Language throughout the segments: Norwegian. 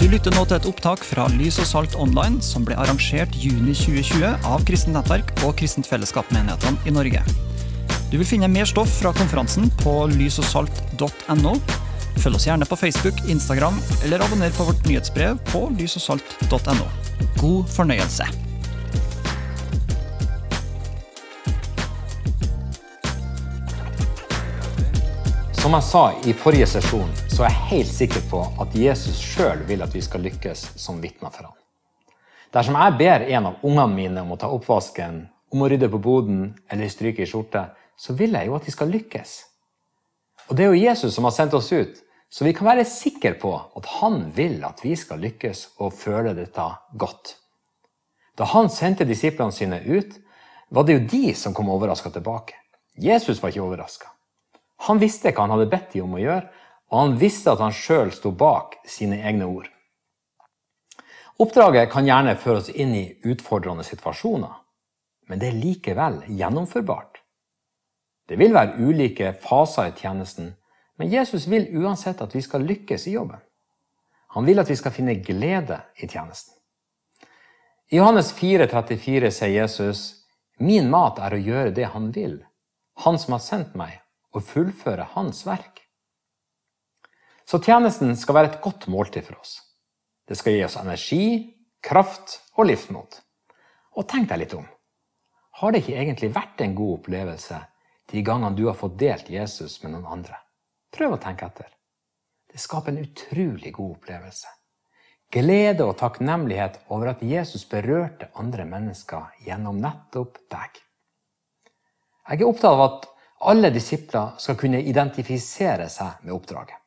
Du lytter nå til et opptak fra Lys og Salt Online, som ble arrangert juni 2020 av Kristent Nettverk og Kristent Fellesskap-menighetene i Norge. Du vil finne mer stoff fra konferansen på lysogsalt.no. Følg oss gjerne på Facebook, Instagram eller abonner på vårt nyhetsbrev på lysogsalt.no. God fornøyelse. Som jeg sa i forrige sesjon, så er jeg helt sikker på at Jesus sjøl vil at vi skal lykkes som vitner for ham. Dersom jeg ber en av ungene mine om å ta oppvasken, om å rydde på boden eller stryke i skjorte, så vil jeg jo at de skal lykkes. Og det er jo Jesus som har sendt oss ut, så vi kan være sikre på at han vil at vi skal lykkes og føle dette godt. Da han sendte disiplene sine ut, var det jo de som kom overraska tilbake. Jesus var ikke overraska. Han visste hva han hadde bedt dem om å gjøre, og han visste at han sjøl sto bak sine egne ord. Oppdraget kan gjerne føre oss inn i utfordrende situasjoner, men det er likevel gjennomførbart. Det vil være ulike faser i tjenesten, men Jesus vil uansett at vi skal lykkes i jobben. Han vil at vi skal finne glede i tjenesten. I Johannes 4,34 sier Jesus, Min mat er å gjøre det han vil, han som har sendt meg, og fullføre hans verk. Så tjenesten skal være et godt måltid for oss. Det skal gi oss energi, kraft og livsmot. Og tenk deg litt om. Har det ikke egentlig vært en god opplevelse de gangene du har fått delt Jesus med noen andre? Prøv å tenke etter. Det skaper en utrolig god opplevelse. Glede og takknemlighet over at Jesus berørte andre mennesker gjennom nettopp deg. Jeg er opptatt av at alle disipler skal kunne identifisere seg med oppdraget.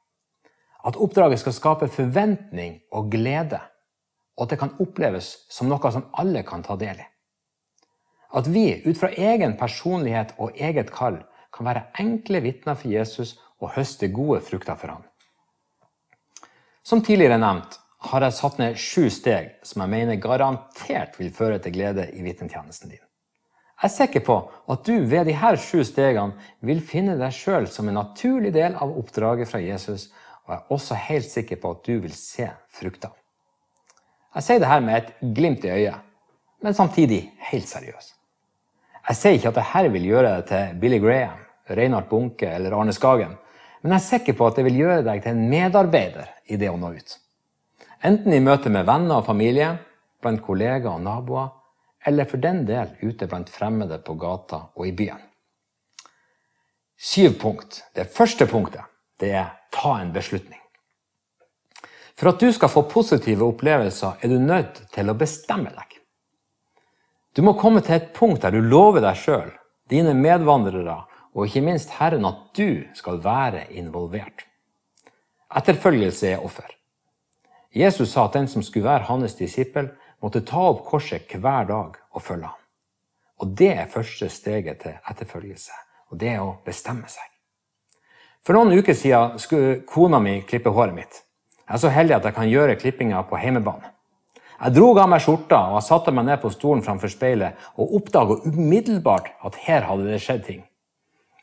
At oppdraget skal skape forventning og glede, og at det kan oppleves som noe som alle kan ta del i. At vi ut fra egen personlighet og eget kall kan være enkle vitner for Jesus og høste gode frukter for ham. Som tidligere nevnt har jeg satt ned sju steg som jeg mener garantert vil føre til glede i vitnetjenesten din. Jeg er sikker på at du ved her sju stegene vil finne deg sjøl som en naturlig del av oppdraget fra Jesus, og jeg er også helt sikker på at du vil se fruktene. Jeg sier det her med et glimt i øyet, men samtidig helt seriøs. Jeg sier ikke at dette vil gjøre deg til Billy Graham, Reinhard Bunke eller Arne Skagen, men jeg er sikker på at det vil gjøre deg til en medarbeider i det å nå ut. Enten i møte med venner og familie, blant kollegaer og naboer, eller for den del ute blant fremmede på gata og i byen. Syv punkt. Det første punktet det er ta en beslutning. For at du skal få positive opplevelser, er du nødt til å bestemme deg. Du må komme til et punkt der du lover deg sjøl, dine medvandrere og ikke minst Herren at du skal være involvert. Etterfølgelse er offer. Jesus sa at den som skulle være hans disippel, måtte ta opp korset hver dag og følge ham. Og det er første steget til etterfølgelse, og det er å bestemme seg. For noen uker siden skulle kona mi klippe håret mitt. Jeg er så heldig at jeg kan gjøre klippinga på heimebane. Jeg dro av meg skjorta og jeg satte meg ned på stolen framfor speilet og oppdaga umiddelbart at her hadde det skjedd ting.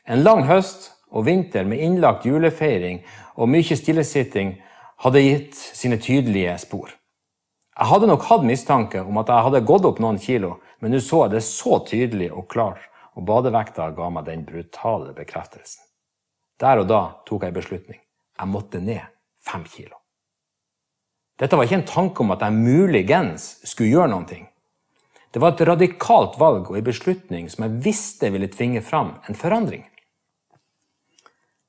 En lang høst og vinter med innlagt julefeiring og mye stillesitting hadde gitt sine tydelige spor. Jeg hadde nok hatt mistanke om at jeg hadde gått opp noen kilo, men nå så jeg det så tydelig og klart, og badevekta ga meg den brutale bekreftelsen. Der og da tok jeg en beslutning. Jeg måtte ned fem kilo. Dette var ikke en tanke om at jeg muligens skulle gjøre noe. Det var et radikalt valg og en beslutning som jeg visste ville tvinge fram en forandring.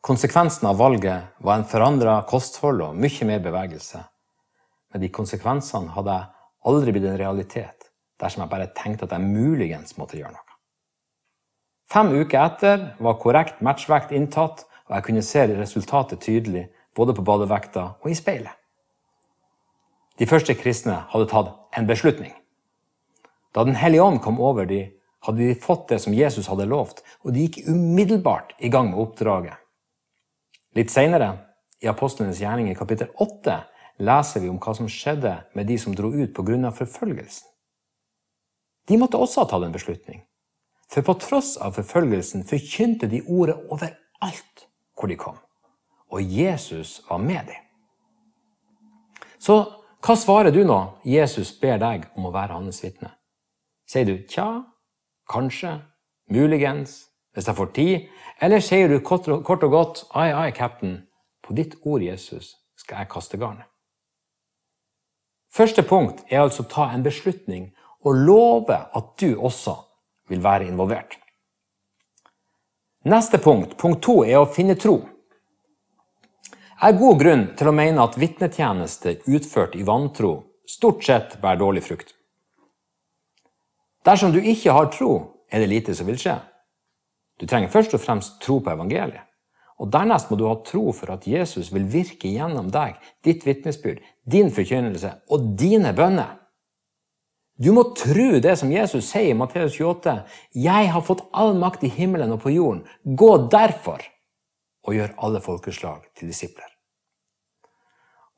Konsekvensen av valget var en forandra kosthold og mye mer bevegelse. Men de konsekvensene hadde jeg aldri blitt en realitet dersom jeg bare tenkte at jeg muligens måtte gjøre noe. Fem uker etter var korrekt matchvekt inntatt, og jeg kunne se resultatet tydelig både på badevekta og i speilet. De første kristne hadde tatt en beslutning. Da Den hellige ånd kom over dem, hadde de fått det som Jesus hadde lovt, og de gikk umiddelbart i gang med oppdraget. Litt seinere, i Apostlenes gjerning i kapittel 8, leser vi om hva som skjedde med de som dro ut pga. forfølgelsen. De måtte også ha tatt en beslutning. For på tross av forfølgelsen forkynte de ordet overalt hvor de kom. Og Jesus var med dem. Så Hva svarer du nå Jesus ber deg om å være hans vitne? Sier du tja, kanskje, muligens, hvis jeg får tid? Eller sier du kort og, kort og godt ai, ai, cap'n, på ditt ord, Jesus, skal jeg kaste garnet? Første punkt er altså å ta en beslutning og love at du også vil være involvert. Neste punkt, punkt to, er å finne tro. Jeg har god grunn til å mene at vitnetjeneste utført i vantro stort sett bærer dårlig frukt. Dersom du ikke har tro, er det lite som vil skje. Du trenger først og fremst tro på evangeliet. Og Dernest må du ha tro for at Jesus vil virke gjennom deg, ditt vitnesbyrd, din forkynnelse og dine bønner. Du må tro det som Jesus sier i Matteus 28. 'Jeg har fått all makt i himmelen og på jorden. Gå derfor og gjør alle folkeslag til disipler.'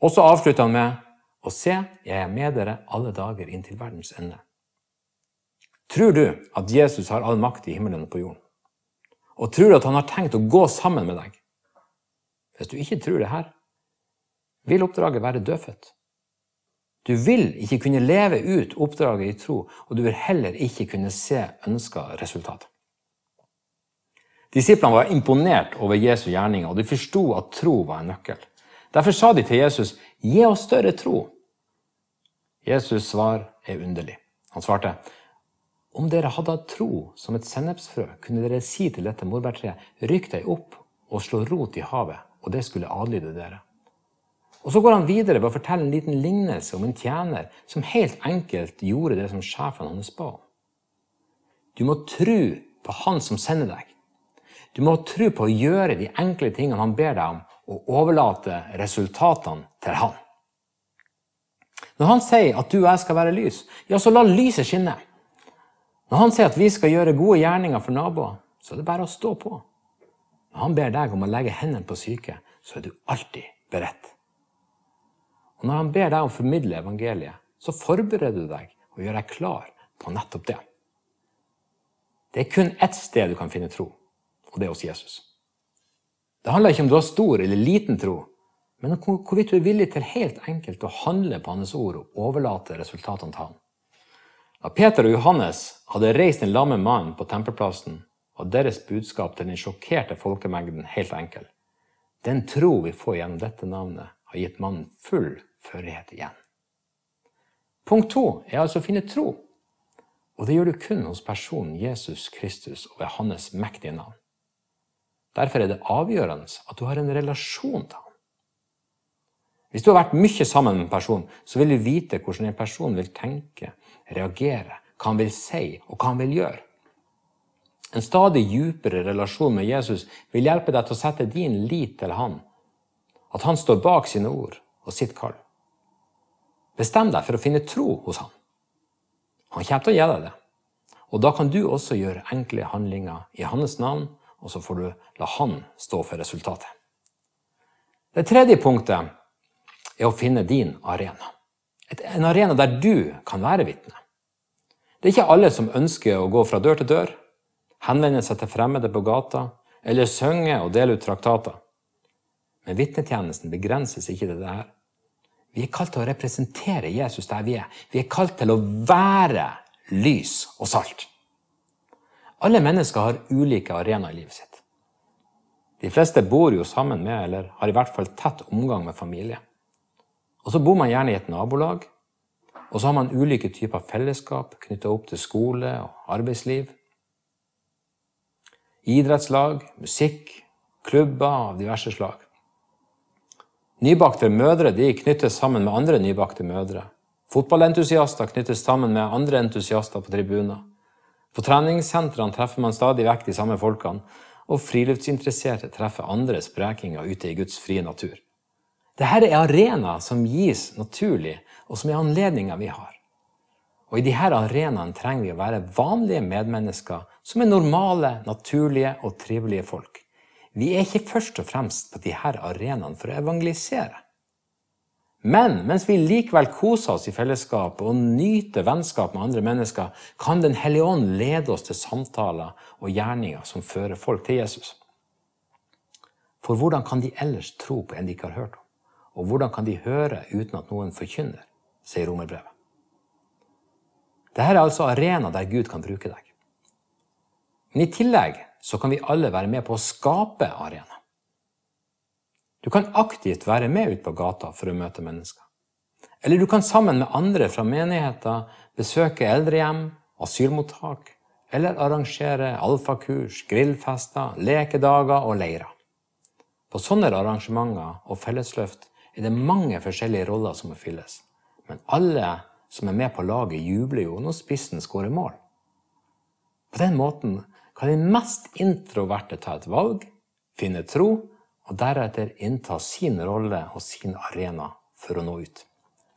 Og så avslutter han med 'Og se, jeg er med dere alle dager inntil verdens ende'. Tror du at Jesus har all makt i himmelen og på jorden? Og tror du at han har tenkt å gå sammen med deg? Hvis du ikke tror det her, vil oppdraget være dødfødt. Du vil ikke kunne leve ut oppdraget i tro, og du vil heller ikke kunne se ønska resultat. Disiplene var imponert over Jesu gjerninger, og de forsto at tro var en nøkkel. Derfor sa de til Jesus, 'Gi oss større tro'. Jesus' svar er underlig. Han svarte, 'Om dere hadde hatt tro som et sennepsfrø, kunne dere si til dette morbærtreet:" 'Rykk deg opp og slå rot i havet', og det skulle adlyde dere.' Og Så går han videre ved å fortelle en liten lignelse om en tjener som helt enkelt gjorde det som sjefen hans ba om. Du må tro på Han som sender deg. Du må tro på å gjøre de enkle tingene han ber deg om, og overlate resultatene til han. Når han sier at du og jeg skal være lys, ja, så la lyset skinne. Når han sier at vi skal gjøre gode gjerninger for naboer, så er det bare å stå på. Når han ber deg om å legge hendene på syke, så er du alltid beredt. Og Når han ber deg om å formidle evangeliet, så forbereder du deg og gjør deg klar på nettopp det. Det er kun ett sted du kan finne tro, og det er hos Jesus. Det handler ikke om du har stor eller liten tro, men om hvorvidt du er villig til helt enkelt å handle på hans ord og overlate resultatene til ham. Da Peter og Johannes hadde reist en lamme mann på tempelplassen, var deres budskap til den sjokkerte folkemengden helt enkel. Den tro vi får gjennom dette navnet, har gitt mannen full førlighet igjen. Punkt to er altså å finne tro. Og det gjør du kun hos personen Jesus Kristus og ved hans mektige navn. Derfor er det avgjørende at du har en relasjon til ham. Hvis du har vært mye sammen med en person, så vil du vite hvordan en person vil tenke, reagere, hva han vil si, og hva han vil gjøre. En stadig dypere relasjon med Jesus vil hjelpe deg til å sette din lit til han, at han står bak sine ord og sitt kall. Bestem deg for å finne tro hos han. Han kommer til å gi deg det. Og da kan du også gjøre enkle handlinger i hans navn, og så får du la han stå for resultatet. Det tredje punktet er å finne din arena. En arena der du kan være vitne. Det er ikke alle som ønsker å gå fra dør til dør, henvende seg til fremmede på gata eller synge og dele ut traktater. Men vitnetjenesten begrenses ikke til det her. Vi er kalt til å representere Jesus der vi er. Vi er kalt til å være lys og salt. Alle mennesker har ulike arenaer i livet sitt. De fleste bor jo sammen med, eller har i hvert fall tett omgang med familie. Og så bor man gjerne i et nabolag. Og så har man ulike typer fellesskap knytta opp til skole og arbeidsliv. Idrettslag, musikk, klubber av diverse slag. Nybakte mødre de knyttes sammen med andre nybakte mødre. Fotballentusiaster knyttes sammen med andre entusiaster på tribuner. På treningssentrene treffer man stadig vekk de samme folkene, og friluftsinteresserte treffer andre sprekinger ute i Guds frie natur. Dette er arenaer som gis naturlig, og som er anledninger vi har. Og I disse arenaene trenger vi å være vanlige medmennesker som er normale, naturlige og trivelige folk. Vi er ikke først og fremst på disse arenaene for å evangelisere. Men mens vi likevel koser oss i fellesskapet og nyter vennskap med andre mennesker, kan Den hellige ånd lede oss til samtaler og gjerninger som fører folk til Jesus. For hvordan kan de ellers tro på en de ikke har hørt om? Og hvordan kan de høre uten at noen forkynner? sier romerbrevet. Dette er altså arena der Gud kan bruke deg. Men i tillegg så kan vi alle være med på å skape arena. Du kan aktivt være med ut på gata for å møte mennesker. Eller du kan sammen med andre fra menigheter besøke eldrehjem, asylmottak, eller arrangere alfakurs, grillfester, lekedager og leirer. På sånne arrangementer og fellesløft er det mange forskjellige roller som må fylles. Men alle som er med på laget, jubler jo når spissen skårer mål. På den måten kan den mest introverte ta et valg, finne tro, og deretter innta sin rolle og sin arena for å nå ut.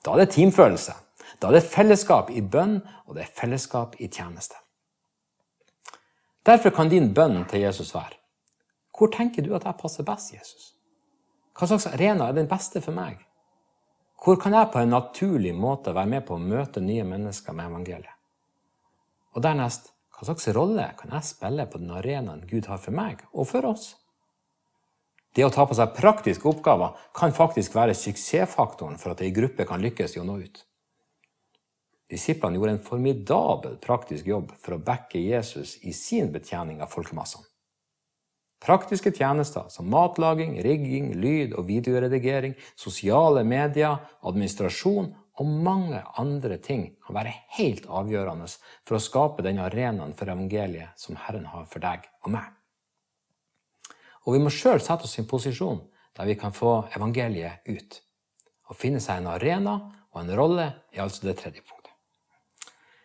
Da er det teamfølelse. Da er det fellesskap i bønn, og det er fellesskap i tjeneste. Derfor kan din bønn til Jesus være Hvor tenker du at jeg passer best, Jesus? Hva slags arena er den beste for meg? Hvor kan jeg på en naturlig måte være med på å møte nye mennesker med evangeliet? Og dernest, hva slags rolle kan jeg spille på den arenaen Gud har for meg og for oss? Det å ta på seg praktiske oppgaver kan faktisk være suksessfaktoren for at ei gruppe kan lykkes i å nå ut. Disiplene gjorde en formidabel praktisk jobb for å backe Jesus i sin betjening av folkemassene. Praktiske tjenester som matlaging, rigging, lyd- og videoredigering, sosiale medier, administrasjon og mange andre ting kan være helt avgjørende for å skape den arenaen for evangeliet som Herren har for deg og meg. Og vi må sjøl sette oss i en posisjon der vi kan få evangeliet ut. Å finne seg en arena og en rolle er altså det tredje punktet.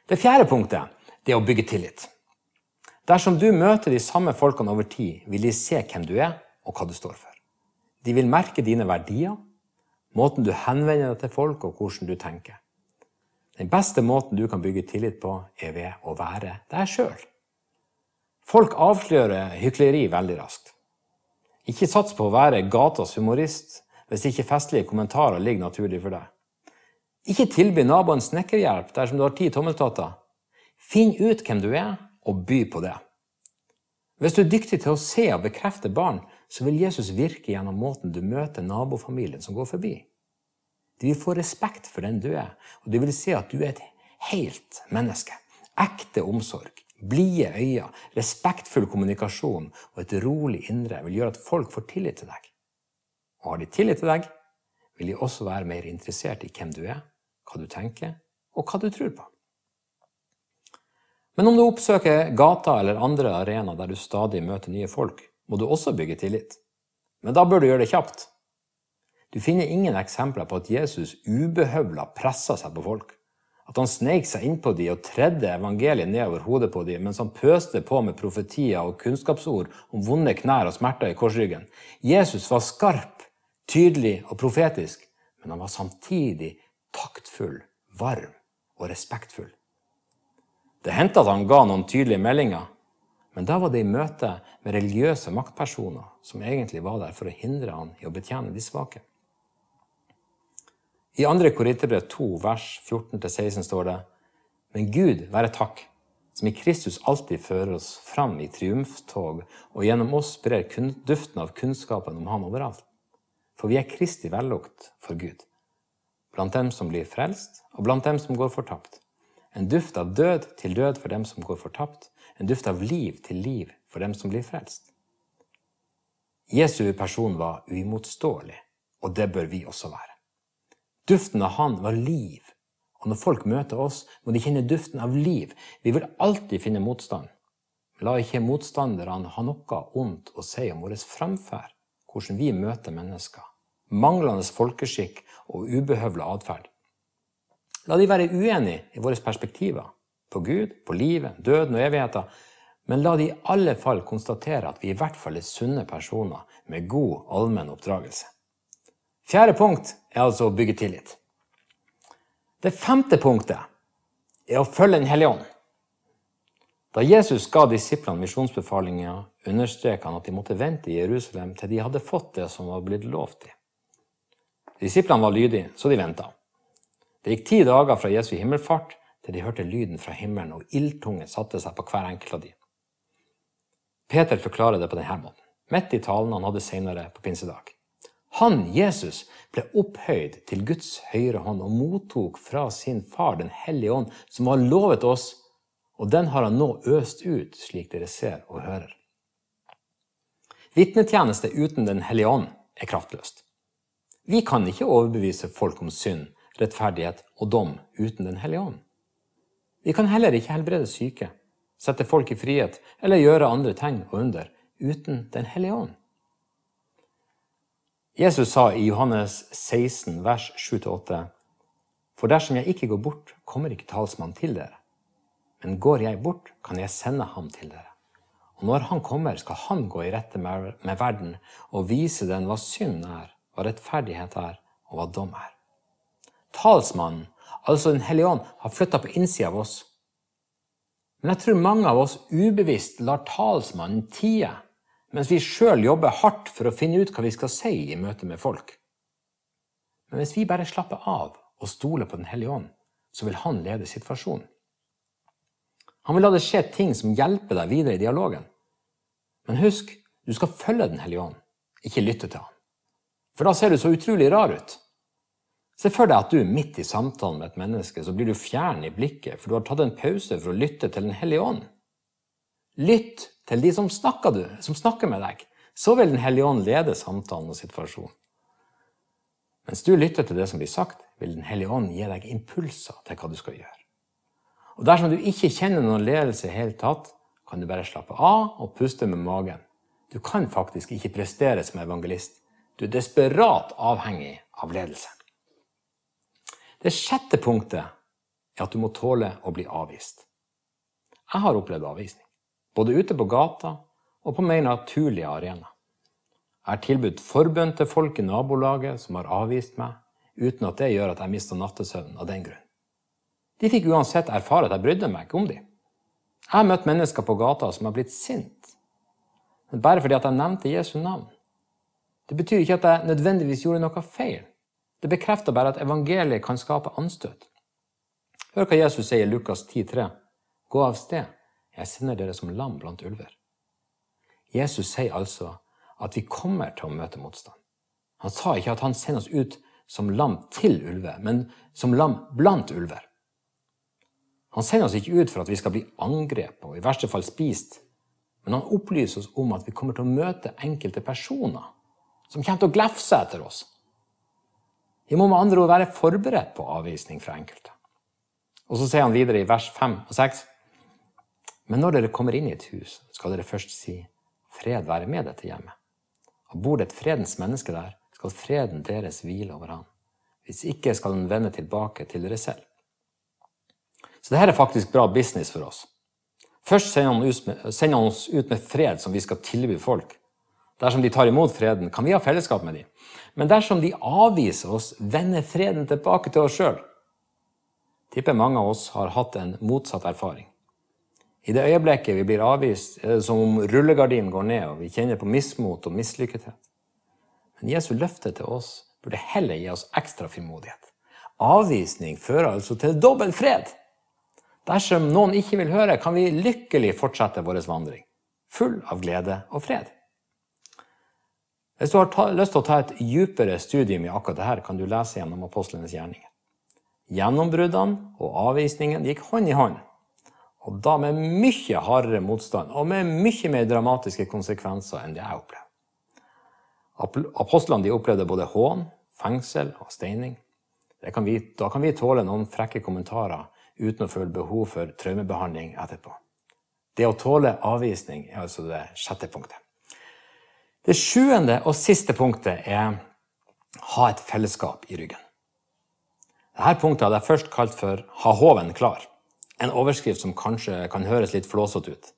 Det fjerde punktet er å bygge tillit. Dersom du møter de samme folkene over tid, vil de se hvem du er, og hva du står for. De vil merke dine verdier, måten du henvender deg til folk, og hvordan du tenker. Den beste måten du kan bygge tillit på, er ved å være deg sjøl. Folk avslører hykleri veldig raskt. Ikke sats på å være gatas humorist hvis ikke festlige kommentarer ligger naturlig for deg. Ikke tilby naboen snekkerhjelp dersom du har ti tommeltotter. Finn ut hvem du er, og by på det. Hvis du er dyktig til å se og bekrefte barn, så vil Jesus virke gjennom måten du møter nabofamilien som går forbi. De vil få respekt for den du er, og de vil se at du er et helt menneske. Ekte omsorg, blide øyne, respektfull kommunikasjon og et rolig indre vil gjøre at folk får tillit til deg. Og har de tillit til deg, vil de også være mer interessert i hvem du er, hva du tenker, og hva du tror på. Men om du oppsøker gata eller andre arenaer der du stadig møter nye folk, må du også bygge tillit. Men da bør du gjøre det kjapt. Du finner ingen eksempler på at Jesus ubehøvla pressa seg på folk. At han sneik seg innpå de og tredde evangeliet nedover hodet på de mens han pøste på med profetier og kunnskapsord om vonde knær og smerter i korsryggen. Jesus var skarp, tydelig og profetisk, men han var samtidig taktfull, varm og respektfull. Det hendte at han ga noen tydelige meldinger, men da var det i møte med religiøse maktpersoner som egentlig var der for å hindre han i å betjene de svake. I 2. Korinterbrev 2, vers 14-16 står det Men Gud være takk, som i Kristus alltid fører oss fram i triumftog og gjennom oss sprer duften av kunnskapen om Han overalt. For vi er Kristi vellukt for Gud blant dem som blir frelst, og blant dem som går fortapt. En duft av død til død for dem som går fortapt, en duft av liv til liv for dem som blir frelst. Jesu person var uimotståelig, og det bør vi også være. Duften av Han var liv, og når folk møter oss, må de kjenne duften av liv. Vi vil alltid finne motstand. La ikke motstanderne ha noe ondt å si om vår framferd, hvordan vi møter mennesker manglende folkeskikk og ubehøvla atferd. La de være uenige i våre perspektiver på Gud, på livet, døden og evigheten, men la de i alle fall konstatere at vi i hvert fall er sunne personer med god allmenn oppdragelse. Fjerde punkt er altså å bygge tillit. Det femte punktet er å følge Den hellige ånd. Da Jesus ga disiplene misjonsbefalinger, understreket han at de måtte vente i Jerusalem til de hadde fått det som var blitt lovt dem. Disiplene var lydige, så de venta. Det gikk ti dager fra Jesu himmelfart til de hørte lyden fra himmelen, og ildtunge satte seg på hver enkelt av de. Peter forklarer det på denne måten, midt i talen han hadde senere på pinsedag. Han, Jesus, ble opphøyd til Guds høyre hånd og mottok fra sin far Den hellige ånd, som har lovet oss, og den har han nå øst ut, slik dere ser og hører. Vitnetjeneste uten Den hellige ånd er kraftløst. Vi kan ikke overbevise folk om synd, rettferdighet og dom uten Den hellige ånd. Vi kan heller ikke helbrede syke, sette folk i frihet eller gjøre andre tegn og under uten Den hellige ånd. Jesus sa i Johannes 16, vers 7-8.: For dersom jeg ikke går bort, kommer ikke talsmannen til dere. Men går jeg bort, kan jeg sende ham til dere. Og når han kommer, skal han gå i rette med, verden og vise den hva synd er, hva rettferdighet er, og hva dom er. Talsmannen, altså Den hellige ånd, har flytta på innsida av oss. Men jeg tror mange av oss ubevisst lar talsmannen tie mens vi sjøl jobber hardt for å finne ut hva vi skal si i møte med folk. Men hvis vi bare slapper av og stoler på Den hellige ånd, så vil han lede situasjonen. Han vil la det skje ting som hjelper deg videre i dialogen. Men husk, du skal følge Den hellige ånd, ikke lytte til han. For da ser du så utrolig rar ut. Se for deg at du midt i samtalen med et menneske så blir du fjern i blikket, for du har tatt en pause for å lytte til Den hellige ånd. Lytt til de som snakker, du, som snakker med deg. Så vil Den hellige ånd lede samtalen og situasjonen. Mens du lytter til det som blir sagt, vil Den hellige ånd gi deg impulser til hva du skal gjøre. Og Dersom du ikke kjenner noen ledelse i hele tatt, kan du bare slappe av og puste med magen. Du kan faktisk ikke prestere som evangelist. Du er desperat avhengig av ledelse. Det sjette punktet er at du må tåle å bli avvist. Jeg har opplevd avvisning både ute på gata og på mer naturlige arenaer. Jeg har tilbudt forbønn til folk i nabolaget som har avvist meg, uten at det gjør at jeg mister nattesøvnen av den grunn. De fikk uansett erfare at jeg brydde meg ikke om dem. Jeg har møtt mennesker på gata som har blitt sint, men bare fordi jeg nevnte Jesu navn. Det betyr ikke at jeg nødvendigvis gjorde noe feil. Det bekrefter bare at evangeliet kan skape anstøt. Hør hva Jesus sier i Lukas 10,3. Gå av sted. Jeg sender dere som lam blant ulver. Jesus sier altså at vi kommer til å møte motstand. Han sa ikke at han sender oss ut som lam til ulver, men som lam blant ulver. Han sender oss ikke ut for at vi skal bli angrepet og i verste fall spist, men han opplyser oss om at vi kommer til å møte enkelte personer som kommer til å glefse etter oss. Vi må med andre ord være forberedt på avvisning fra enkelte. Og så sier han videre i vers 5 og 6 men når dere kommer inn i et hus, skal dere først si fred være med dette hjemmet. Og bor det et fredens menneske der, skal freden deres hvile over han. Hvis ikke skal den vende tilbake til dere selv. Så dette er faktisk bra business for oss. Først sender han, oss ut med fred som vi skal tilby folk. Dersom de tar imot freden, kan vi ha fellesskap med dem. Men dersom de avviser oss, vender freden tilbake til oss sjøl. Tipper mange av oss har hatt en motsatt erfaring. I det øyeblikket vi blir avvist, er det som om rullegardinen går ned, og vi kjenner på mismot og mislykkethet. Men Jesu løfte til oss burde heller gi oss ekstra frimodighet. Avvisning fører altså til dobbel fred. Dersom noen ikke vil høre, kan vi lykkelig fortsette vår vandring, full av glede og fred. Hvis du har lyst til å ta et dypere studium i akkurat dette, kan du lese gjennom apostlenes gjerninger. Gjennombruddene og avvisningen gikk hånd i hånd. Og da med mye hardere motstand og med mye mer dramatiske konsekvenser enn det jeg opplevde. Apostlene opplevde både hån, fengsel og steining. Kan vi, da kan vi tåle noen frekke kommentarer uten å føle behov for traumebehandling etterpå. Det å tåle avvisning er altså det sjette punktet. Det sjuende og siste punktet er ha et fellesskap i ryggen. Dette punktet hadde jeg først kalt for ha håven klar. En overskrift som kanskje kan høres litt flåsete ut.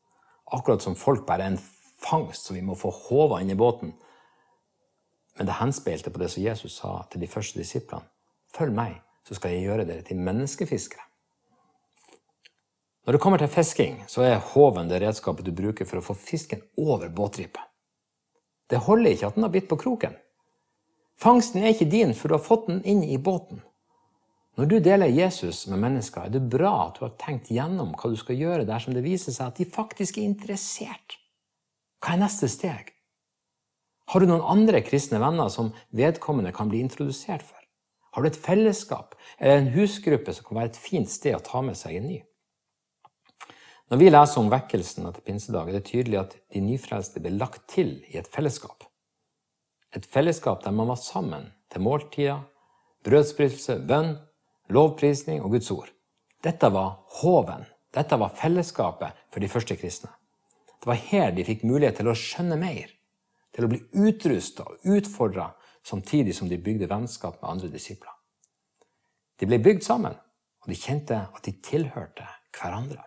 Akkurat som folk bare er en fangst som vi må få håva inn i båten. Men det henspeilte på det som Jesus sa til de første disiplene. Følg meg, så skal jeg gjøre dere til menneskefiskere. Når det kommer til fisking, så er håven det redskapet du bruker for å få fisken over båtrippet. Det holder ikke at den har bitt på kroken. Fangsten er ikke din, for du har fått den inn i båten. Når du deler Jesus med mennesker, er det bra at du har tenkt gjennom hva du skal gjøre dersom det viser seg at de faktisk er interessert. Hva er neste steg? Har du noen andre kristne venner som vedkommende kan bli introdusert for? Har du et fellesskap eller en husgruppe som kan være et fint sted å ta med seg en ny? Når vi leser om vekkelsen etter pinsedag, er det tydelig at de nyfrelste ble lagt til i et fellesskap. Et fellesskap der man var sammen til måltider, brødsprøytelse, bønn, lovprisning og Guds ord. Dette var håven. Dette var fellesskapet for de første kristne. Det var her de fikk mulighet til å skjønne mer, til å bli utrusta og utfordra samtidig som de bygde vennskap med andre disipler. De ble bygd sammen, og de kjente at de tilhørte hverandre.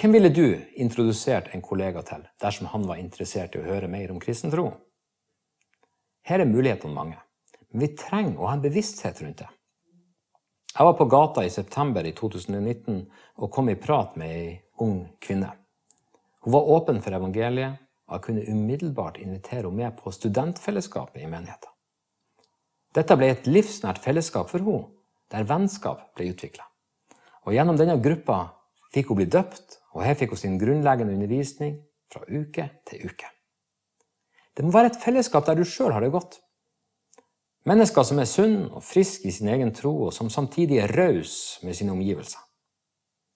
Hvem ville du introdusert en kollega til dersom han var interessert i å høre mer om kristen tro? Her er mulighetene mange, men vi trenger å ha en bevissthet rundt det. Jeg var på gata i september i 2019 og kom i prat med ei ung kvinne. Hun var åpen for evangeliet, og jeg kunne umiddelbart invitere henne med på studentfellesskapet i menigheten. Dette ble et livsnært fellesskap for henne, der vennskap ble utvikla. Og gjennom denne gruppa fikk hun bli døpt, og her fikk hun sin grunnleggende undervisning fra uke til uke. Det må være et fellesskap der du sjøl har det godt. Mennesker som er sunne og friske i sin egen tro, og som samtidig er rause med sine omgivelser.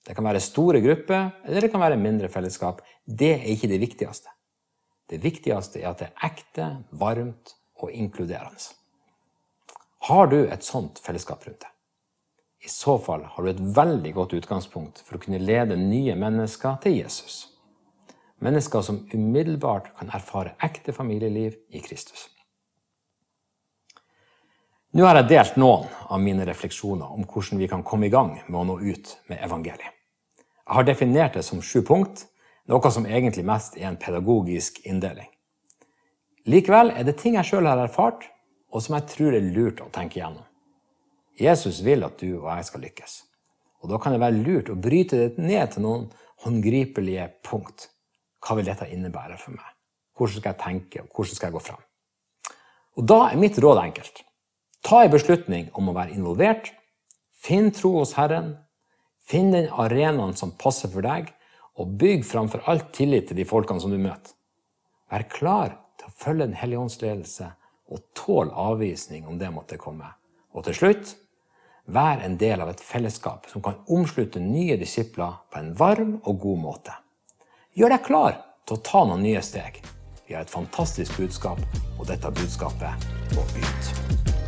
Det kan være store grupper, eller det kan være mindre fellesskap. Det er ikke det viktigste. Det viktigste er at det er ekte, varmt og inkluderende. Har du et sånt fellesskap rundt deg? I så fall har du et veldig godt utgangspunkt for å kunne lede nye mennesker til Jesus. Mennesker som umiddelbart kan erfare ekte familieliv i Kristus. Nå har jeg delt noen av mine refleksjoner om hvordan vi kan komme i gang med å nå ut med evangeliet. Jeg har definert det som sju punkt, noe som egentlig mest er en pedagogisk inndeling. Likevel er det ting jeg sjøl har erfart, og som jeg tror er lurt å tenke igjennom. Jesus vil at du og jeg skal lykkes. Og da kan det være lurt å bryte det ned til noen håndgripelige punkt. Hva vil dette innebære for meg? Hvordan skal jeg tenke, og hvordan skal jeg gå fram? Og da er mitt råd enkelt. Ta en beslutning om å være involvert. Finn tro hos Herren. Finn den arenaen som passer for deg, og bygg framfor alt tillit til de folkene som du møter. Vær klar til å følge Den hellige ånds ledelse og tål avvisning om det måtte komme. Og til slutt vær en del av et fellesskap som kan omslutte nye disipler på en varm og god måte. Gjør deg klar til å ta noen nye steg. Vi har et fantastisk budskap, og dette budskapet må ut.